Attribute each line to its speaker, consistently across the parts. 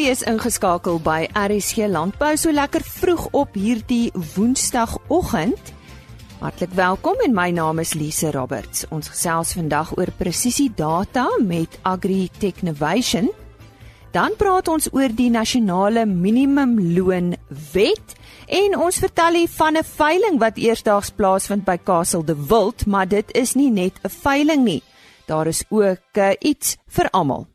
Speaker 1: U is ingeskakel by RSG Landbou so lekker vroeg op hierdie Woensdagoggend. Hartlik welkom en my naam is Lise Roberts. Ons gesels vandag oor presisie data met Agri Technovation. Dan praat ons oor die nasionale minimumloon wet en ons vertel u van 'n veiling wat eersdaags plaasvind by Kasteel de Wild, maar dit is nie net 'n veiling nie. Daar is ook uh, iets vir almal.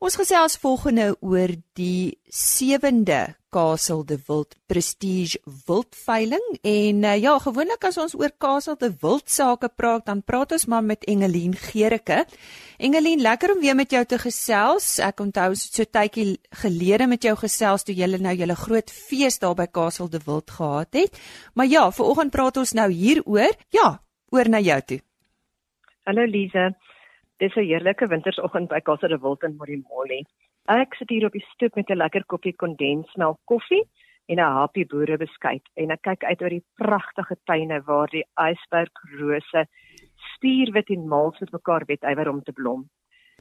Speaker 1: Ons gesels volgende oor die 7de Kasteel de Wild Prestige Wildveiling en uh, ja, gewoonlik as ons oor Kasteel de Wild sake praat, dan praat ons maar met Engelien Gericke. Engelien, lekker om weer met jou te gesels. Ek onthou so tydjie gelede met jou gesels toe julle nou julle groot fees daar by Kasteel de Wild gehad het. Maar ja, vanoggend praat ons nou hieroor. Ja, oor na jou toe.
Speaker 2: Hallo Lize. Dis 'n heerlike wintersoggend by Casa de Wild in Morimolle. Ek sit hier op die stoep met 'n lekker koppie kondensmelk koffie en 'n happie boerebeskuit en ek kyk uit oor die pragtige tuine waar die ysbergrose stuurwit en mals met mekaar wetywer om te blom.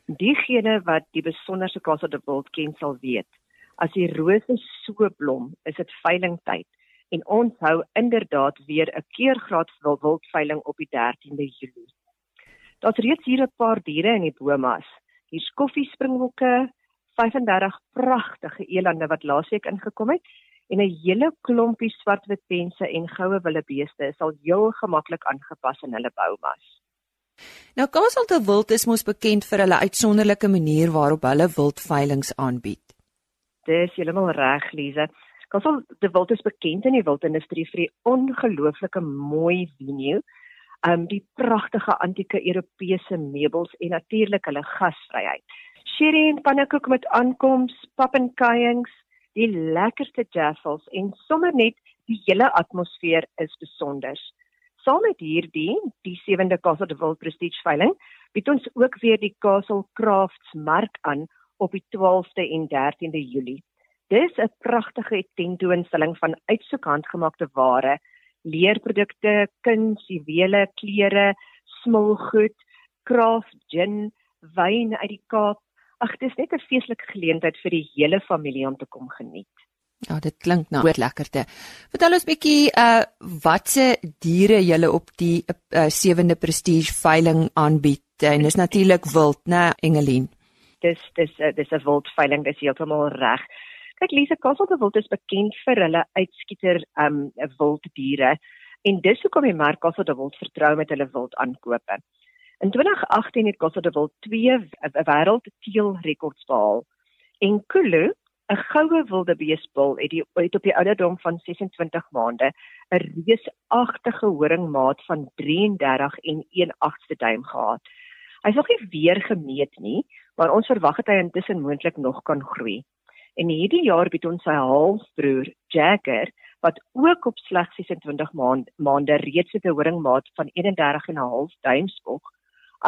Speaker 2: Diegene wat die besonderse Casa de Wild ken sal weet, as die rose so blom, is dit veilingtyd en ons hou inderdaad weer 'n keergraad wildveiling op die 13de Julie. Daar's reeds hier 'n paar diere in die bomas. Hier's koffiespringbokke, 35 pragtige elande wat laasweek ingekom het en 'n hele klompie swartwitpense en goue wildebeeste sal heel gemaklik aangepas in hulle boumas.
Speaker 1: Nou Kaapstad te Wild is mos bekend vir hulle uitsonderlike manier waarop hulle wildveilings aanbied.
Speaker 2: Dis heeltemal reg, Lize. Kaapstad te Wild is bekend in die wildindustrie vir die ongelooflike mooi venue um die pragtige antieke Europese meubels en natuurlik hulle gasvryheid. Sherry en pannekoek met aankoms, pap en kuiings, die lekkerste jaffles en sommer net die hele atmosfeer is besonder. Saam met hierdie, die 7de Castle de Wild Prestige veiling, bied ons ook weer die Castle Crafts mark aan op die 12de en 13de Julie. Dis 'n pragtige tentoonstelling van uitsoek handgemaakte ware leerprodukte, kuns, juwele, klere, smulgoed, craft gin, wyn uit die Kaap. Ag, dis net 'n feestelike geleentheid vir die hele familie om te kom geniet.
Speaker 1: Ja, dit klink nou lekkerte. Vertel ons bietjie uh watse diere julle op die uh, 7de prestige veiling aanbied. En dis natuurlik wild, né, Engelien?
Speaker 2: Dis dis uh, dis 'n wild veiling, dis heeltemal reg. Kyk Lise Kastelde Wild is bekend vir hulle uitskieter um wilddiere en dis hoekom die merk Kastelde Wild vertrou met hulle wild aankope. In 2018 het Kastelde Wild twee wêreld teel rekords behaal. En Kulu, 'n goue wilde beesbul, het die uit op die ouderdom van 26 maande 'n reusagtige horingmaat van 33 en 1/8ste duim gehad. Hy is nog nie weer gemeet nie, maar ons verwag dat hy intussen moontlik nog kan groei. En hierdie jaar bied ons sy halfbroer Jagger wat ook op slegs 26 maand, maande reeds 'n horingmaat van 31 en 'n half duimspog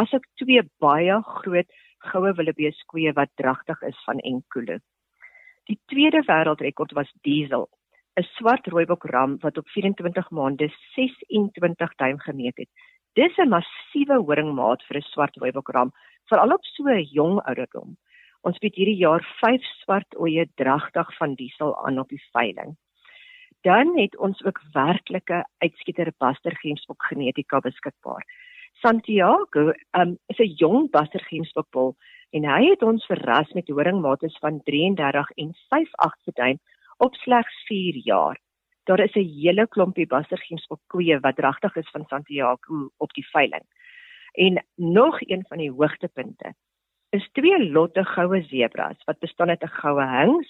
Speaker 2: asook twee baie groot goue wildebeeskoeie wat dragtig is van Enkule. Die tweede wêreldrekord was Diesel, 'n swart rooibok ram wat op 24 maande 26 duim gemeet het. Dis 'n massiewe horingmaat vir 'n swart rooibok ram, veral op so 'n jong ouderdom. Ons bied hierdie jaar 5 swart oeye dragtig van diesel aan op die veiling. Dan het ons ook werklike uitskieter Buster Gemsbok genetika beskikbaar. Santiago um, is 'n jong Buster Gemsbok bul en hy het ons verras met horingmates van 33 en 5/8 duim op slegs 4 jaar. Daar is 'n hele klompie Buster Gemsbok koeie wat dragtig is van Santiago op die veiling. En nog een van die hoogtepunte is twee lotte goue sebras wat bestaan uit 'n goue hings,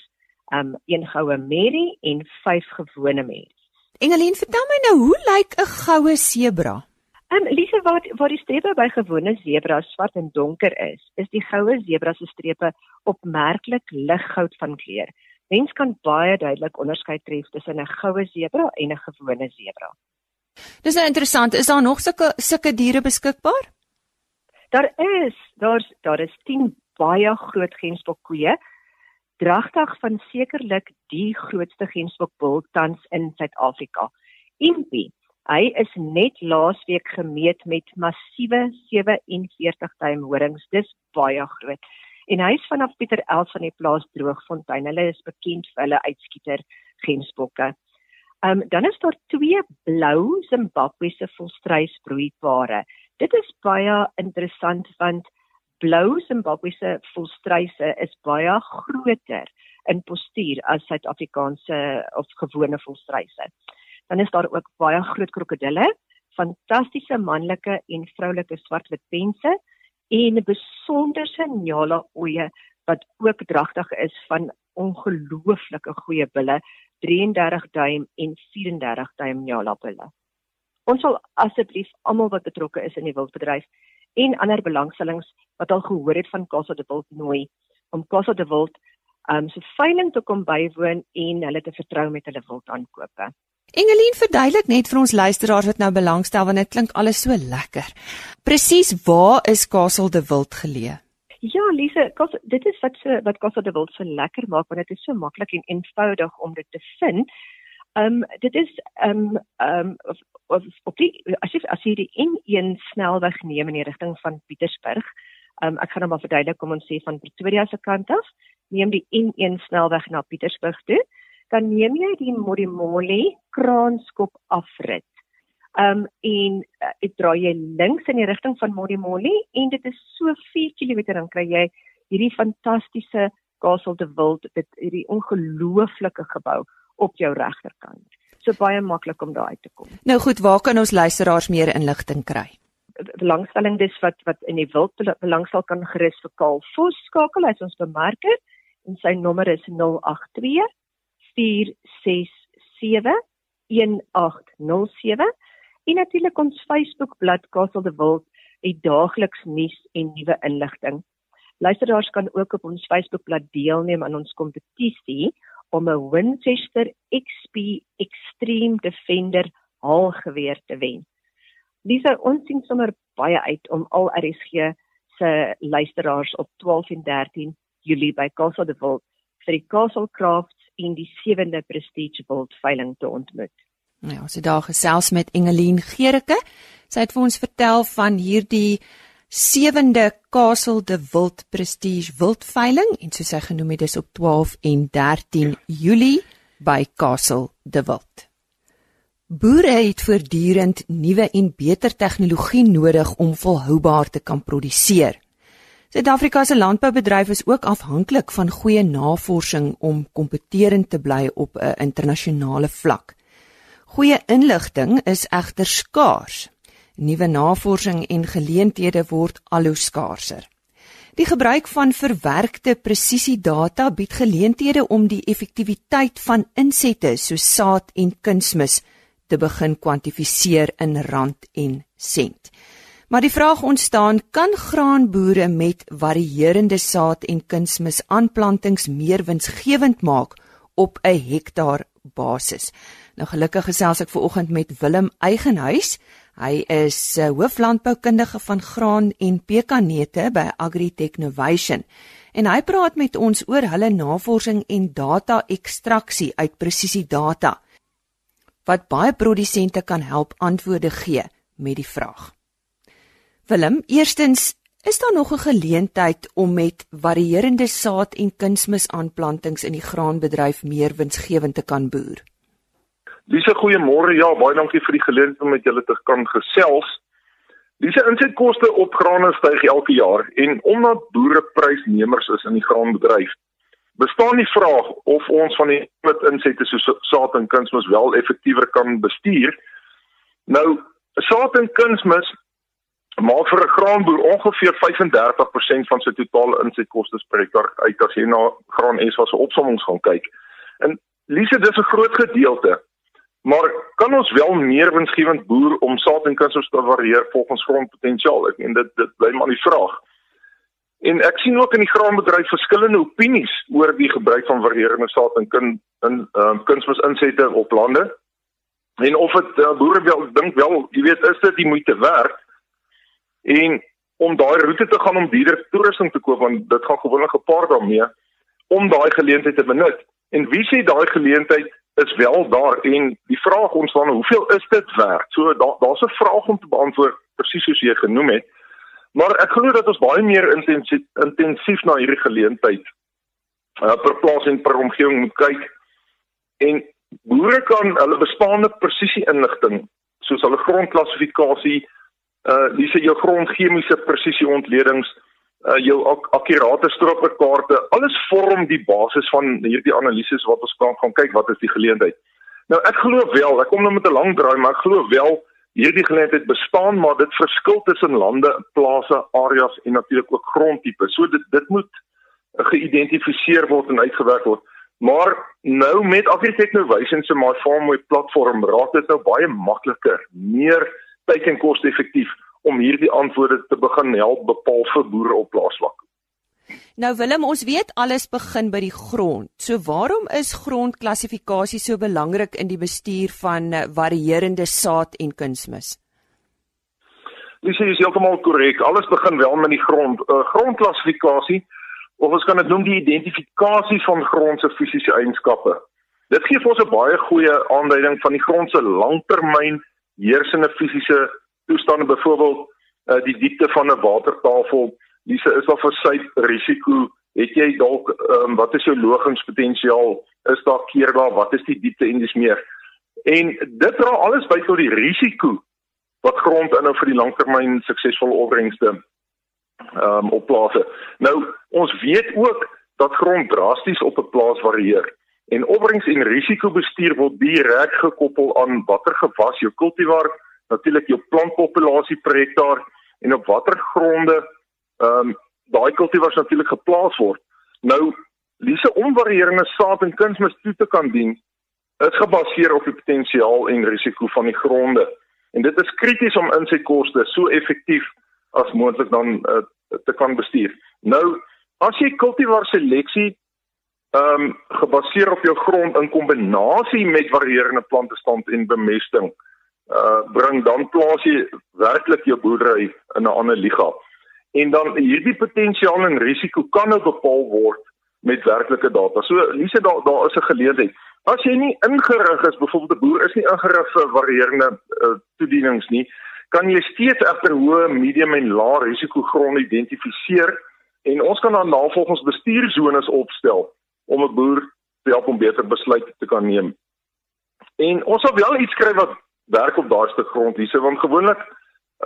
Speaker 2: um een goue merrie en vyf gewone merries.
Speaker 1: Engelien, vertel my nou, hoe lyk 'n goue sebra?
Speaker 2: Um Lise, wat wat die strepe by gewone sebras swart en donker is, is die goue sebra se strepe opmerklik liggoud van kleur. Mens kan baie duidelik onderskei tref tussen 'n goue sebra en 'n gewone sebra.
Speaker 1: Dis nou interessant, is daar nog sulke sulke diere beskikbaar?
Speaker 2: Daar is daar's daar is 10 baie groot gemsbokkoeë. Dragtig van sekerlik die grootste gemsbokbul tans in Suid-Afrika. Impi, hy is net laasweek gemeet met massiewe 47 duim horings. Dis baie groot. En hy is vanaf Pieter Els van die plaas Droogfontein. Hulle is bekend vir hulle uitskieter gemsbokke. Ehm um, dan is daar twee blou Zimbabwese volstrysbroeipare. Dit is baie interessant want blou Zimbabwese volstryse is baie groter in postuur as Suid-Afrikaanse of gewone volstryse. Dan is daar ook baie groot krokodille, fantastiese manlike en vroulike swartwit pense en besonderse nyala oeye wat ook dragtig is van ongelooflike goeie bulle, 33 duim en 34 duim nyala bulle. Ons sal asseblief almal wat betrokke is in die wildbedryf en ander belangstellings wat al gehoor het van Casa de Wild nooi om Casa de Wild um so veiling te kom bywoon en hulle te vertrou met hulle wild aankope.
Speaker 1: Engelien verduidelik net vir ons luisteraars wat nou belangstel want dit klink alles so lekker. Presies waar is Castle de Wild geleë?
Speaker 2: Ja, Lise, kos dit is wat so wat Castle de Wild so lekker maak want dit is so maklik en eenvoudig om dit te vind. Um dit is um um of, of op die as jy as jy die N1 snelweg neem in die rigting van Pietersburg, um ek gaan hom maar verduidelik kom ons sê van Pretoria se kant af neem die N1 snelweg na Pietersburg toe, dan neem jy die Modimolle kraanskop afrit. Um en uh, ek draai jy links in die rigting van Modimolle en dit is so 4 km dan kry jy hierdie fantastiese Castle de Wild, dit hierdie ongelooflike gebou op jou regterkant. So baie maklik om daar uit te kom.
Speaker 1: Nou goed, waar kan ons luisteraars meer inligting kry?
Speaker 2: belangstelling dis wat wat in die wild belangstel kan gerus vir Kaal Vos skakel as ons bemarker en sy nommer is 082 467 1807 en natuurlik ons Facebookblad Castle de Wild het daagliks nuus en nuwe inligting. Luisteraars kan ook op ons Facebookblad deelneem aan ons kompetisie om 'n Winchester XP Extreme Defender haalgeweer te wen. Lisa, ons sien sommer baie uit om al RSG se luisteraars op 12 en 13 Julie by Castle de Wild vir die Castle Crafts en die 7de Prestige Wild veiling te ontmoet.
Speaker 1: Nou, ons het daar gesels met Engelien Gericke. Sy het vir ons vertel van hierdie 7de Castle de Wild Prestige Wild veiling en soos sy genoem het, dis op 12 en 13 Julie by Castle de Wild. Boere het voortdurend nuwe en beter tegnologie nodig om volhoubaar te kan produseer. Suid-Afrika se landboubedryf is ook afhanklik van goeie navorsing om kompeterend te bly op 'n internasionale vlak. Goeie inligting is egter skaars. Nuwe navorsing en geleenthede word al hoe skaarser. Die gebruik van verwerkte presisiedata bied geleenthede om die effektiwiteit van insette soos saad en kunsmis te begin kwantifiseer in rand en sent. Maar die vraag ontstaan, kan graanboere met varierende saad en kunsmis aanplantings meer winsgewend maak op 'n hektaar basis? Nou gelukkig gesels ek ver oggend met Willem Eigenhuis. Hy is uh, hooflandboukundige van graan en pekanneute by Agritech Innovation. En hy praat met ons oor hulle navorsing en data ekstraksie uit presisiedata wat baie produsente kan help antwoorde gee met die vraag. Willem, eerstens, is daar nog 'n geleentheid om met varierende saad en kunsmisaanplantings in die graanbedryf meer winsgewend te kan boer?
Speaker 3: Dis 'n goeiemôre. Ja, baie dankie vir die geleentheid om met julle te kan gesels. Dis insetkoste op grane styg elke jaar en omdat boere prysnemers is in die graanbedryf, bestaan die vraag of ons van die met insette soos saad en kunsmis wel effektiewer kan bestuur. Nou, saad en kunsmis maak vir 'n graanboer ongeveer 35% van sy totale insetkoste per hektaar uit as jy na Graan SA se opsommings gaan kyk. En Lise, dis 'n groot gedeelte. Maar kan ons wel meer winsgewend boer om saad en kunsmis te varieer volgens grondpotensiaal? Ek meen dit dit bly maar die vraag. En ek sien ook in die graanbedryf verskillende opinies oor die gebruik van varierende saad en kun in uh, kunsmis insette op lande. En of dit uh, boere wel dink wel, jy weet, is dit die moeite werd? En om daai roete te gaan om dierder toerusting te koop want dit gaan gewoonlik gepaard daarmee om daai geleentheid te benut. En wie sê daai geleentheid is wel daar en die vraag ontstaan hoeveel is dit werd? So daar daar's 'n vraag om te beantwoord presies soos jy genoem het. Maar ek glo dat ons baie meer intensief intensief na hierdie geleentheid uh, per plaas en per omgewing moet kyk en boere kan hulle bestaande presisie inligting soos hulle grondklassifikasie uh dis jou grondchemiese presisie ontledings uh jou ak akkurate stroperkaarte. Alles vorm die basis van hierdie analises wat ons kan gaan kyk wat is die geleentheid. Nou ek glo wel ek kom nou met 'n lang draai maar ek glo wel hierdie geleentheid bestaan maar dit verskil tussen lande plase areas en natuurlik ook grondtipe so dit dit moet geïdentifiseer word en uitgewerk word. Maar nou met AgriTechnovision se my farm web platform raak dit nou baie makliker meer tyd en koste effektief om hierdie antwoorde te begin help bepaal vir boere op plaasvlak.
Speaker 1: Nou Willem, ons weet alles begin by die grond. So waarom is grondklassifikasie so belangrik in die bestuur van eh, varierende saad en kunsmis?
Speaker 3: Dis is heeltemal korrek. Alles begin wel met die grond. uh, Grondklassifikasie of ons kan dit noem die identifikasie van grond se fisiese eienskappe. Dit gee vir ons 'n baie goeie aanduiding van die grond se langtermyn heersende fisiese toestande byvoorbeeld uh, die diepte van 'n watertafel dis is daar sy risiko het jy dalk um, wat is jou logingspotensiaal is daar keer daar wat is die diepte en dis meer en dit dra alles by tot die risiko wat grond inhou vir die langtermyn suksesvolle opbrengste um, op plase. Nou ons weet ook dat grond drasties op 'n plaas varieer en opbrengs en risikobestuur word direk gekoppel aan watter gewas jou kultivar natuurlik jou plantpopulasie per hektaar en op watter gronde ehm um, daai kultivars natuurlik geplaas word. Nou dis 'n onvarierende saad en kunsmis toe te kan dien is gebaseer op die potensiaal en risiko van die gronde. En dit is krities om insetkoste so effektief as moontlik dan uh, te kan bestuur. Nou as jy kultivar seleksie ehm um, gebaseer op jou grond in kombinasie met varierende plantestand en bemesting uh bring dan plaas jy werklik jou boerdery in 'n ander liga. En dan hierdie potensiaal en risiko kan nou bepaal word met werklike data. So Lise daar daar is 'n geleentheid. As jy nie ingerig is, byvoorbeeld 'n boer is nie ingerig vir varierende uh, toedienings nie, kan jy steeds egter hoë, medium en lae risiko gronde identifiseer en ons kan dan navolgingsbestuurzones opstel om 'n boer te help om beter besluite te kan neem. En ons sal wel iets skryf wat werk op daardie stuk grond hierse want gewoonlik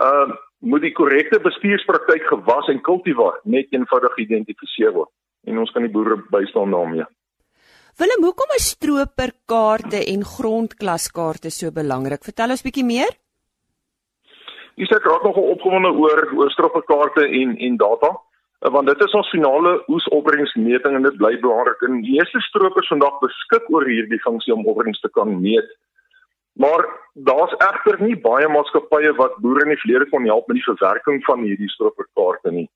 Speaker 3: uh moet die korrekte bestuurspraktyk gewas en kultivar net eenvoudig geïdentifiseer word en ons kan die boere bystaan daarmee.
Speaker 1: Willem, hoekom is stroperkaarte en grondklaskaarte so belangrik? Vertel ons bietjie meer.
Speaker 3: Sê ek raak nogal opgewonde oor oor stroperkaarte en en data uh, want dit is ons finale oesopbrengsmeting en dit bly belangrik en die meeste stropers vandag beskik oor hierdie funksie om opbrengs te kan meet. Maar daar's egter nie baie maatskappye wat boere in die verlede kon help met die verwerking van hierdie stropperkaarte nie.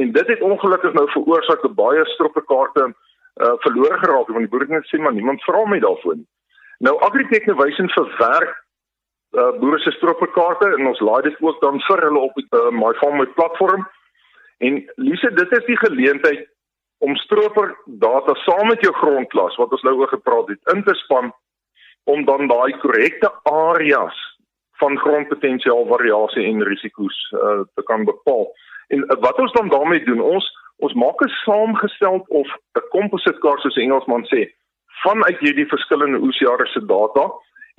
Speaker 3: En dit het ongelukkig nou veroorsaak dat baie stropperkaarte uh, verlore geraak het want die boere het net sê maar niemand vra my daarvoor nie. Nou Agritech Innovation verwerk uh, boere se stropperkaarte en ons laai dit ook dan vir hulle op die uh, my farm met platform. En Lise, dit is die geleentheid om stroper data saam met jou grondklas wat ons nou oor gepraat het in te span om dan daai korrekte areas van grondpotensiaal variasie en risiko's uh, te kan bepaal. En uh, wat ons dan daarmee doen, ons ons maak 'n saamgestel of 'n composite kaart soos Engelsman sê vanuit hierdie verskillende oesjare se data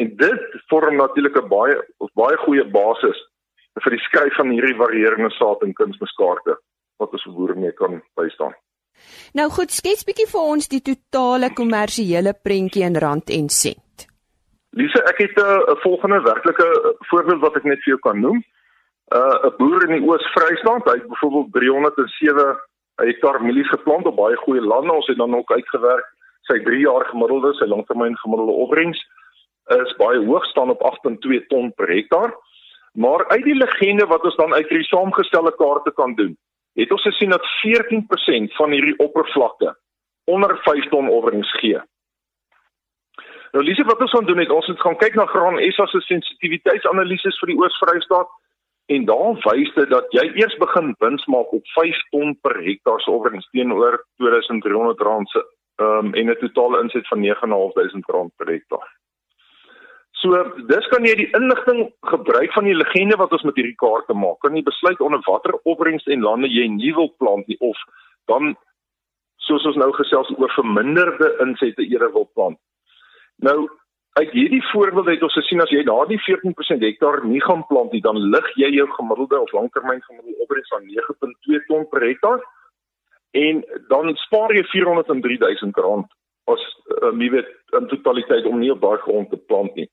Speaker 3: en dit vorm natuurlik 'n baie of baie goeie basis vir die skryf van hierdie varierende saad en kunsmiskaarte wat ons boere mee kan bystaan.
Speaker 1: Nou goed, skets bietjie vir ons die totale kommersiële prentjie in rand en sent.
Speaker 3: Lise, ek het 'n uh, volgende werklike uh, voorbeeld wat ek net vir jou kan noem. 'n uh, boer in die Oos-Vrystaat, hy het byvoorbeeld 307 hektaar mielies geplant op baie goeie lande. Ons het dan ook uitgewerk sy 3 jaar gemiddelde, sy langtermyn gemiddelde opbrengs is baie hoog staan op 8.2 ton per hektaar. Maar uit die legende wat ons dan uit hierdie saamgestelde kaarte kan doen, het ons gesien dat 14% van hierdie oppervlakte onder 5 ton opbrengs gee. Nou Lise wat ons gaan doen het ons het gaan kyk na Graan SA se sensitiwiteitsanalises vir die Oos-Vrystaat en daar wys dit dat jy eers begin wins maak op 5 ton per hektaar se opbrengs teenoor R2300 se um, en 'n totale inset van R9500 per hektaar. So dis kan jy die inligting gebruik van die legende wat ons met hierdie kaarte maak. Kan jy besluit onder watter opbrengs en lande jy nie wil plant nie of dan soos ons nou gesels oor verminderde insette eerder wil plant. Nou uit hierdie voorbeeld het ons gesien as jy daardie 14% hektaar nie gaan plant nie, dan lig jy jou gemiddelde of langtermyn gemiddelde opbrengs van 9.2 ton per hektaar en dan spaar jy 403 000 rand as uh, jy weet in totaliteit om nie op daai grond te plant nie.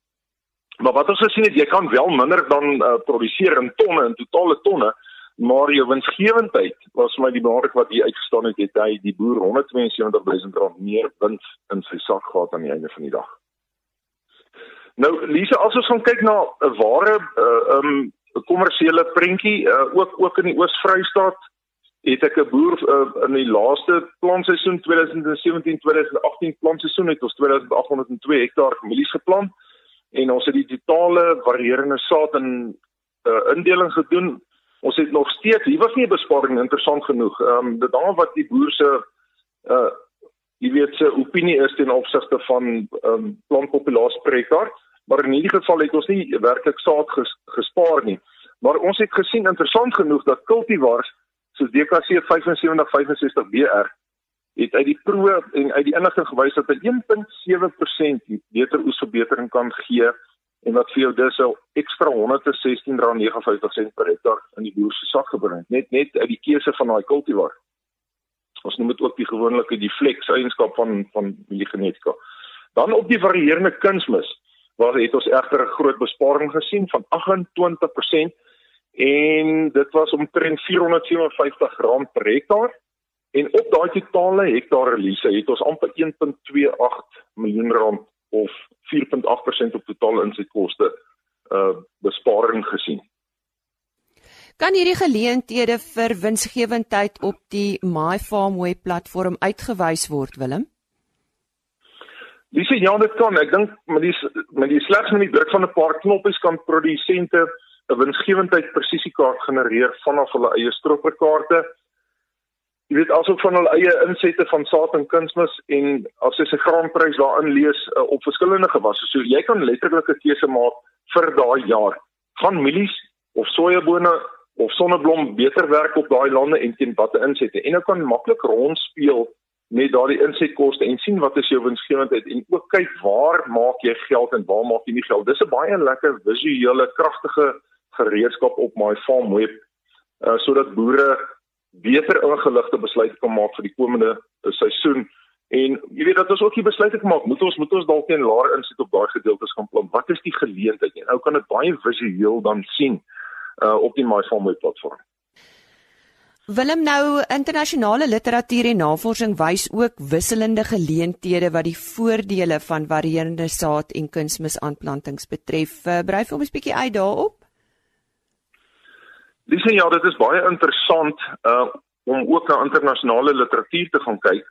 Speaker 3: Maar wat ons gesien het, jy kan wel minder dan uh, produseer in tonne, in totale tonne, maar jou winsgewendheid was my die belangrijk wat hier uitgestaan het, het hy die boer 172 000 rand meer wins in sy sak gehad aan die einde van die dag. Nou Lise, as ons gaan kyk na 'n ware uh, um kommersiële prentjie uh, ook ook in die Oos-Vrystaat het ek 'n boer uh, in die laaste plantseisoen 2017-2018 plantseisoen het ons 2802 hektaar mielies geplant en ons het die totale varierende saad in uh, indeling gedoen. Ons het nog steeds, hier was nie 'n besparing interessant genoeg. Ehm um, dit hang wat die boer se uh jy weet se opinie is ten opsigte van ehm um, plantpopulasie per hektaar, maar in hierdie geval het ons nie werklik saad ges, gespaar nie. Maar ons het gesien interessant genoeg dat kultivars soos DKC 7565 BR het uit die proe en uit die inligting gewys dat 'n 1.7% beter oesverbetering kan gee en wat vir jou dis 'n ekstra R116.59 per hektaar in die boer se sak gebring net net uit die keuse van daai kultivar. Ons noem dit ook die gewoonlike die flex eienskap van van die genetika. Dan op die varierende kunsmis waar het ons egter 'n groot besparing gesien van 28% en dit was omtrent R457 per hektaar En op daai totale hektaar release het ons amper 1.28 miljoen rand of 4.8% op totale insetkoste uh besparing gesien.
Speaker 1: Kan hierdie geleenthede vir winsgewendheid op die My Farm web platform uitgewys word, Willem?
Speaker 3: Dis ja, dit kan. Ek dink met die met die slegs met die druk van 'n paar knoppies kan produsente 'n winsgewendheid presisiekaart genereer vanaf hulle eie stropperkaarte jy weet asook van hulle eie insette van saad en kunsmis en as jy se graanprys daarin lees uh, op verskillende gewasse. So jy kan letterlik 'n keuse maak vir daai jaar. Gaan mielies of sojabone of sonneblom beter werk op daai lande en teen watter insette. En jy kan maklik rondspeel met daardie insetkoste en sien wat is jou winsgewendheid en ook kyk waar maak jy geld en waar maak jy nie geld. Dis 'n baie lekker visuele kragtige gereedskap op my farm web uh, sodat boere beter ingeligte besluite kan maak vir die komende uh, seisoen. En jy weet dat ons ook hier besluite gemaak, moet ons moet ons dalk teen laer insit op daai gedeeltes gaan plan. Wat is die geleentheid? En ou kan dit baie visueel dan sien uh op die MyFarmWeb platform.
Speaker 1: Willem nou internasionale literatuur en navorsing wys ook wisselende geleenthede wat die voordele van varierende saad en kunsmisaanplantings betref. Uh, Brei vir ons 'n bietjie uit daarop.
Speaker 3: Dis ja, dit is baie interessant uh om ook na internasionale literatuur te gaan kyk.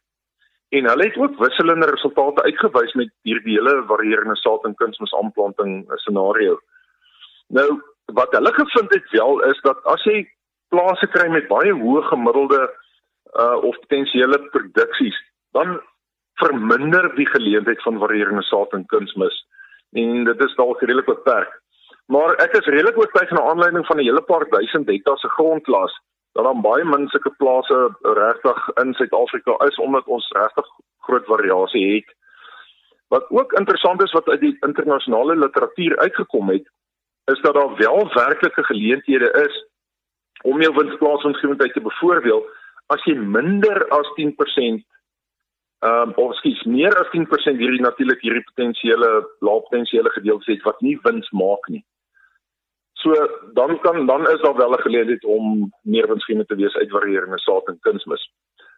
Speaker 3: En hulle het ook wisselende resultate uitgewys met hierdie hele varierende saad en kunsmisaanplanting scenario. Nou, wat hulle gevind het wel is dat as jy plase kry met baie hoë gemiddelde uh of potensiële produksies, dan verminder die geleentheid van varierende saad en kunsmis. En dit is dalk redelik beperk. Maar ek is redelik oortuig na aanleiding van 'n hele paar duisend hektaar se grondklas dat daar baie min sulke plase regtig in Suid-Afrika is omdat ons regtig groot variasie het. Wat ook interessant is wat uit die internasionale literatuur uitgekom het, is dat daar wel werklike geleenthede is om jou winsplaasomgewendheid te bevoordeel as jy minder as 10% ehm um, of skies meer as 10% hierdie natuurlik hierdie potensiële lae potensiële gedeeltes het wat nie wins maak nie. So dan kan dan is daar wel 'n geleentheid om meer winsgewend te wees uit varierende saad en kunsmis.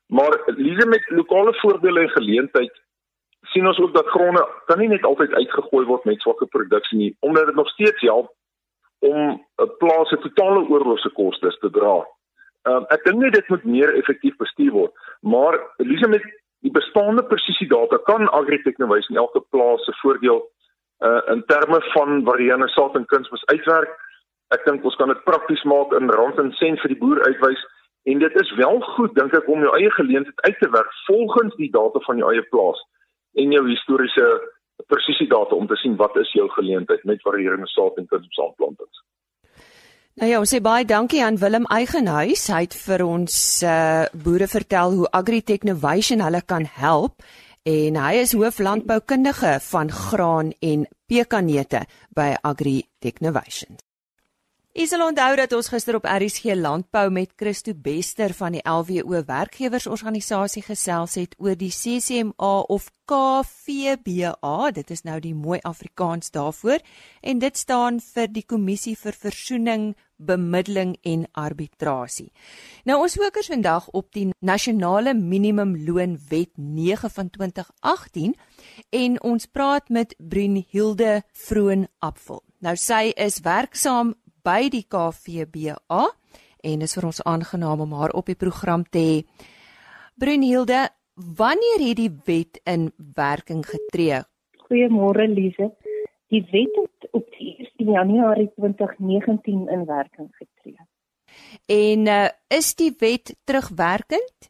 Speaker 3: Maar lees met lokale voorbeelde en geleentheid sien ons ook dat gronde kan nie net altyd uitgegooi word met swakke produksie nie, omdat dit nog steeds help om 'n plaas se totale oorlose kostes te dra. Um, ek dink dit moet meer effektief bestuur word, maar lees met die bestaande presisiedata kan Agritech nou wys in elke plaas se voordeel uh, in terme van varierende saad en kunsmis uitwerk Ek dink ons kan dit prakties maak in rand en sent vir die boer uitwys en dit is wel goed dink ek om jou eie geleentheid uit te werk volgens die data van jou eie plaas en jou historiese presisiedata om te sien wat is jou geleentheid met varierende saad en kunsplantings.
Speaker 1: Nou ja, ons sê baie dankie aan Willem Eigenhuis. Hy het vir ons uh boere vertel hoe Agritech Innovation hulle kan help en hy is hooflandboukundige van graan en pekanneute by Agritech Isel onthou dat ons gister op RSG Landbou met Christo Bester van die LWO werkgewersorganisasie gesels het oor die CCMA of KVBA. Dit is nou die mooi Afrikaans daarvoor en dit staan vir die Kommissie vir Versoening, Bemiddeling en Arbitrasie. Nou ons fokus vandag op die Nasionale Minimumloonwet 9 van 2018 en ons praat met Brunhilde Vroon Apfel. Nou sy is werksaam by die KVBA en is vir ons aangenaam om haar op die program te hê. Brunhilde, wanneer het die wet in werking getree?
Speaker 4: Goeiemôre Lize. Die wet het op 1 Januarie 2019 in werking getree.
Speaker 1: En uh, is die wet terugwerkend?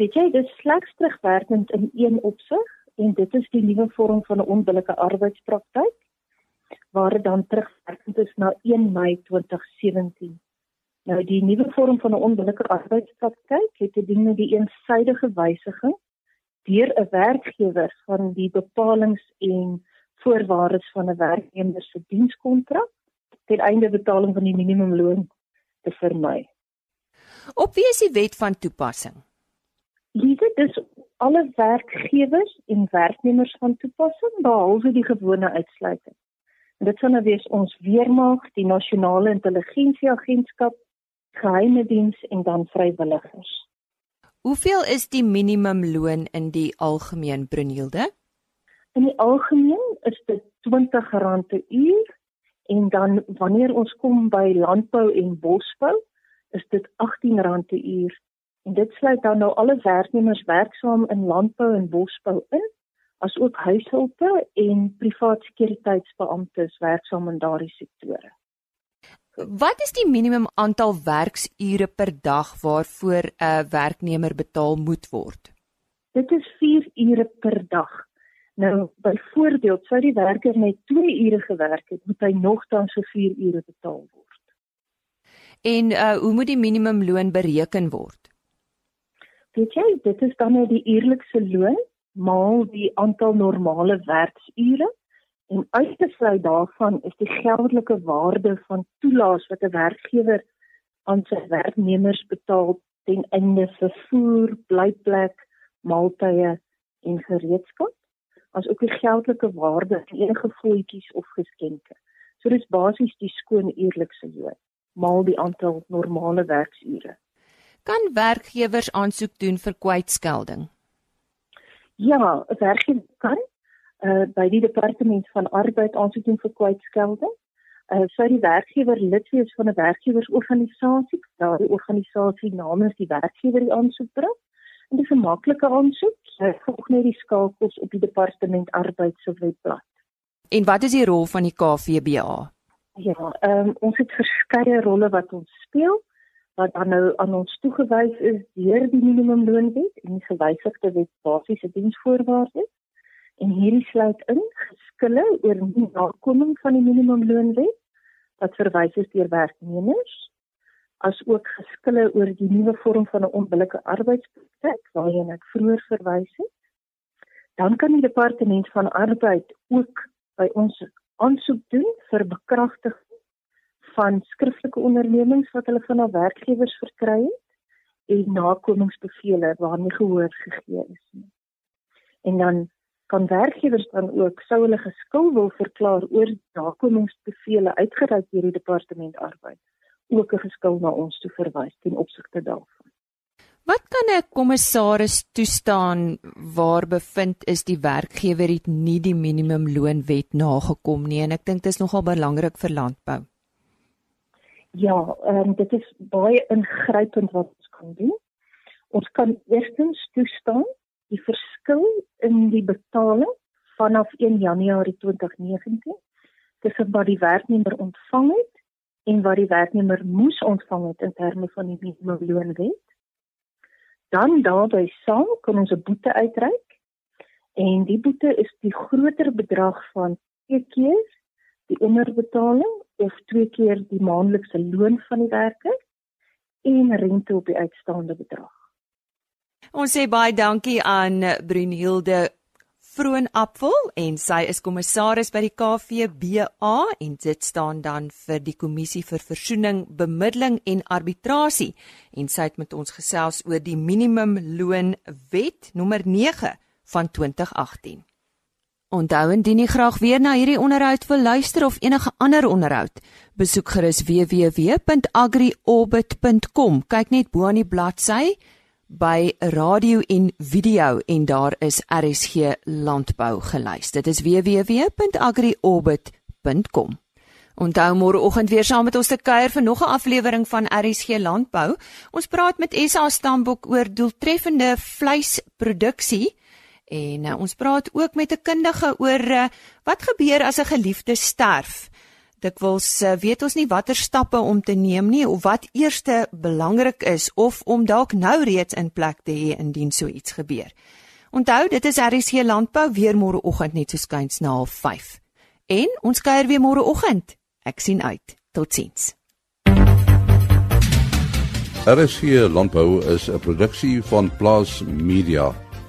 Speaker 4: Weet jy, dit is slegs terugwerkend in een opsig en dit is die nuwe vorm van 'n onbillike arbeidspraktyk waar dit dan terugwerkend is na 1 Mei 2017. Nou die nuwe vorm van 'n onbillike arbeidspraktyk het te doen met die eensydige wysiging deur 'n werkgewer van die bepalinge en voorwaardes van 'n werknemer se dienskontrak ten einde betaling van die minimumloon te vermy.
Speaker 1: Op wie is die wet van toepassing?
Speaker 4: Liewe dis alle werkgewers en werknemers van toepassing behalwe die gewone uitsluiting. Dit sal nou wees ons weermag, die nasionale intelligensieagentskap, geheime diens en dan vrywilligers.
Speaker 1: Hoeveel is die minimumloon in die algemeen Brunhilde?
Speaker 4: In die algemeen is dit R20 per uur en dan wanneer ons kom by landbou en bosbou, is dit R18 per uur. En dit sluit dan nou alle werknemers werksaam in landbou en bosbou in as ook huishulpe en privaat sekuriteitsbeamptes werksaam in daardie sektore.
Speaker 1: Wat is die minimum aantal werksure per dag waarvoor 'n werknemer betaal moet word?
Speaker 4: Dit is 4 ure per dag. Nou, byvoorbeeld, sou die werker net 2 ure gewerk het, moet hy nogtans vir 4 ure betaal word.
Speaker 1: En uh hoe moet die minimumloon bereken word?
Speaker 4: Weet jy, dit is dan nou die eerlikse loon maal die aantal normale werksure en uitgesluit daarvan is die geldelike waarde van toelaas wat 'n werkgewer aan sy werknemers betaal ten einde vervoer, blyplek, maaltye en gereedskap, as ook die geldelike waarde van enige voetjies of geskenke. So dis basies die skoon eerlikse loon, maal die aantal normale werksure.
Speaker 1: Kan werkgewers aansoek doen vir kwytskelding?
Speaker 4: Ja, 'n werkgewer kan uh by die departement van arbeid aansoek doen vir kwytskelding. Uh sou die werkgewer lid wees van 'n werkgewersorganisasie, daardie organisasie namens die werkgewer die aansoek bring. En dit is 'n maklike aansoek. Jy volg net die skakels op die departement arbeid se webblad.
Speaker 1: En wat is die rol van die KVBA?
Speaker 4: Ja, ehm um, ons het verskeie rolle wat ons speel wat dan nou aan ons toegewys is deur die minimumloonwet en die gewysigde wet basiese diensvoorwaardes. En hierdie sluit in geskille oor die nakoming van die minimumloonwet wat verwys is deur werknemers as ook geskille oor die nuwe vorm van 'n onbillike arbeidspraktyk waarheen ek vroeër verwys het. Dan kan die departement van arbeid ook by ons aansoek doen vir bekragtiging van skriftelike ondernemings wat hulle van hul werkgewers verkry het en nakomingsbevele waarmee gehoor gegee is nie. En dan kan werkgewers dan ook sou hulle geskil wil verklaar oor nakomingsbevele uitgereik deur die departement arbeid ook 'n geskil na ons toe verwys ten opsigte daarvan.
Speaker 1: Wat kan 'n kommissaris toestaan waar bevind is die werkgewer het nie die minimumloonwet nagekom nie en ek dink dit is nogal belangrik vir landbou.
Speaker 4: Ja, ehm um, dit is baie ingrypend wat ons kan doen. Ons kan eerstens toestaan die verskil in die betaling vanaf 1 Januarie 2019 tussen wat die werknemer ontvang het en wat die werknemer moes ontvang het in terme van die minimumloonwet. Dan daarbey saam kan ons 'n boete uitreik En die boete is die groter bedrag van twee keer die onderbetaling of twee keer die maandelikse loon van die werker en rente op die uitstaande bedrag.
Speaker 1: Ons sê baie dankie aan Brunhilde Vroon Apfel en sy is kommissaris by die KVBA en dit staan dan vir die kommissie vir versoening, bemiddeling en arbitrasie en sy het met ons gesels oor die minimumloon wet nommer 9 van 2018. Onthou indien jy graag weer na hierdie onderhoud wil luister of enige ander onderhoud, besoek gerus www.agriorbit.com. Kyk net bo aan die bladsy by radio en video en daar is RSG landbou gelys. Dit is www.agriorbit.com. Onthou môreoggend weer saam met ons te kuier vir nog 'n aflewering van RSG landbou. Ons praat met SA Stambok oor doeltreffende vleisproduksie En uh, ons praat ook met 'n kundige oor uh, wat gebeur as 'n geliefde sterf. Dikwels uh, weet ons nie watter stappe om te neem nie of wat eerste belangrik is of om dalk nou reeds in plek te hê indien so iets gebeur. Onthou, dit is RC Landbou weer môreoggend net so skuins na 05:30. En ons kuier weer môreoggend. Ek sien uit. Totsiens.
Speaker 5: RC Landbou is 'n produksie van Plaas Media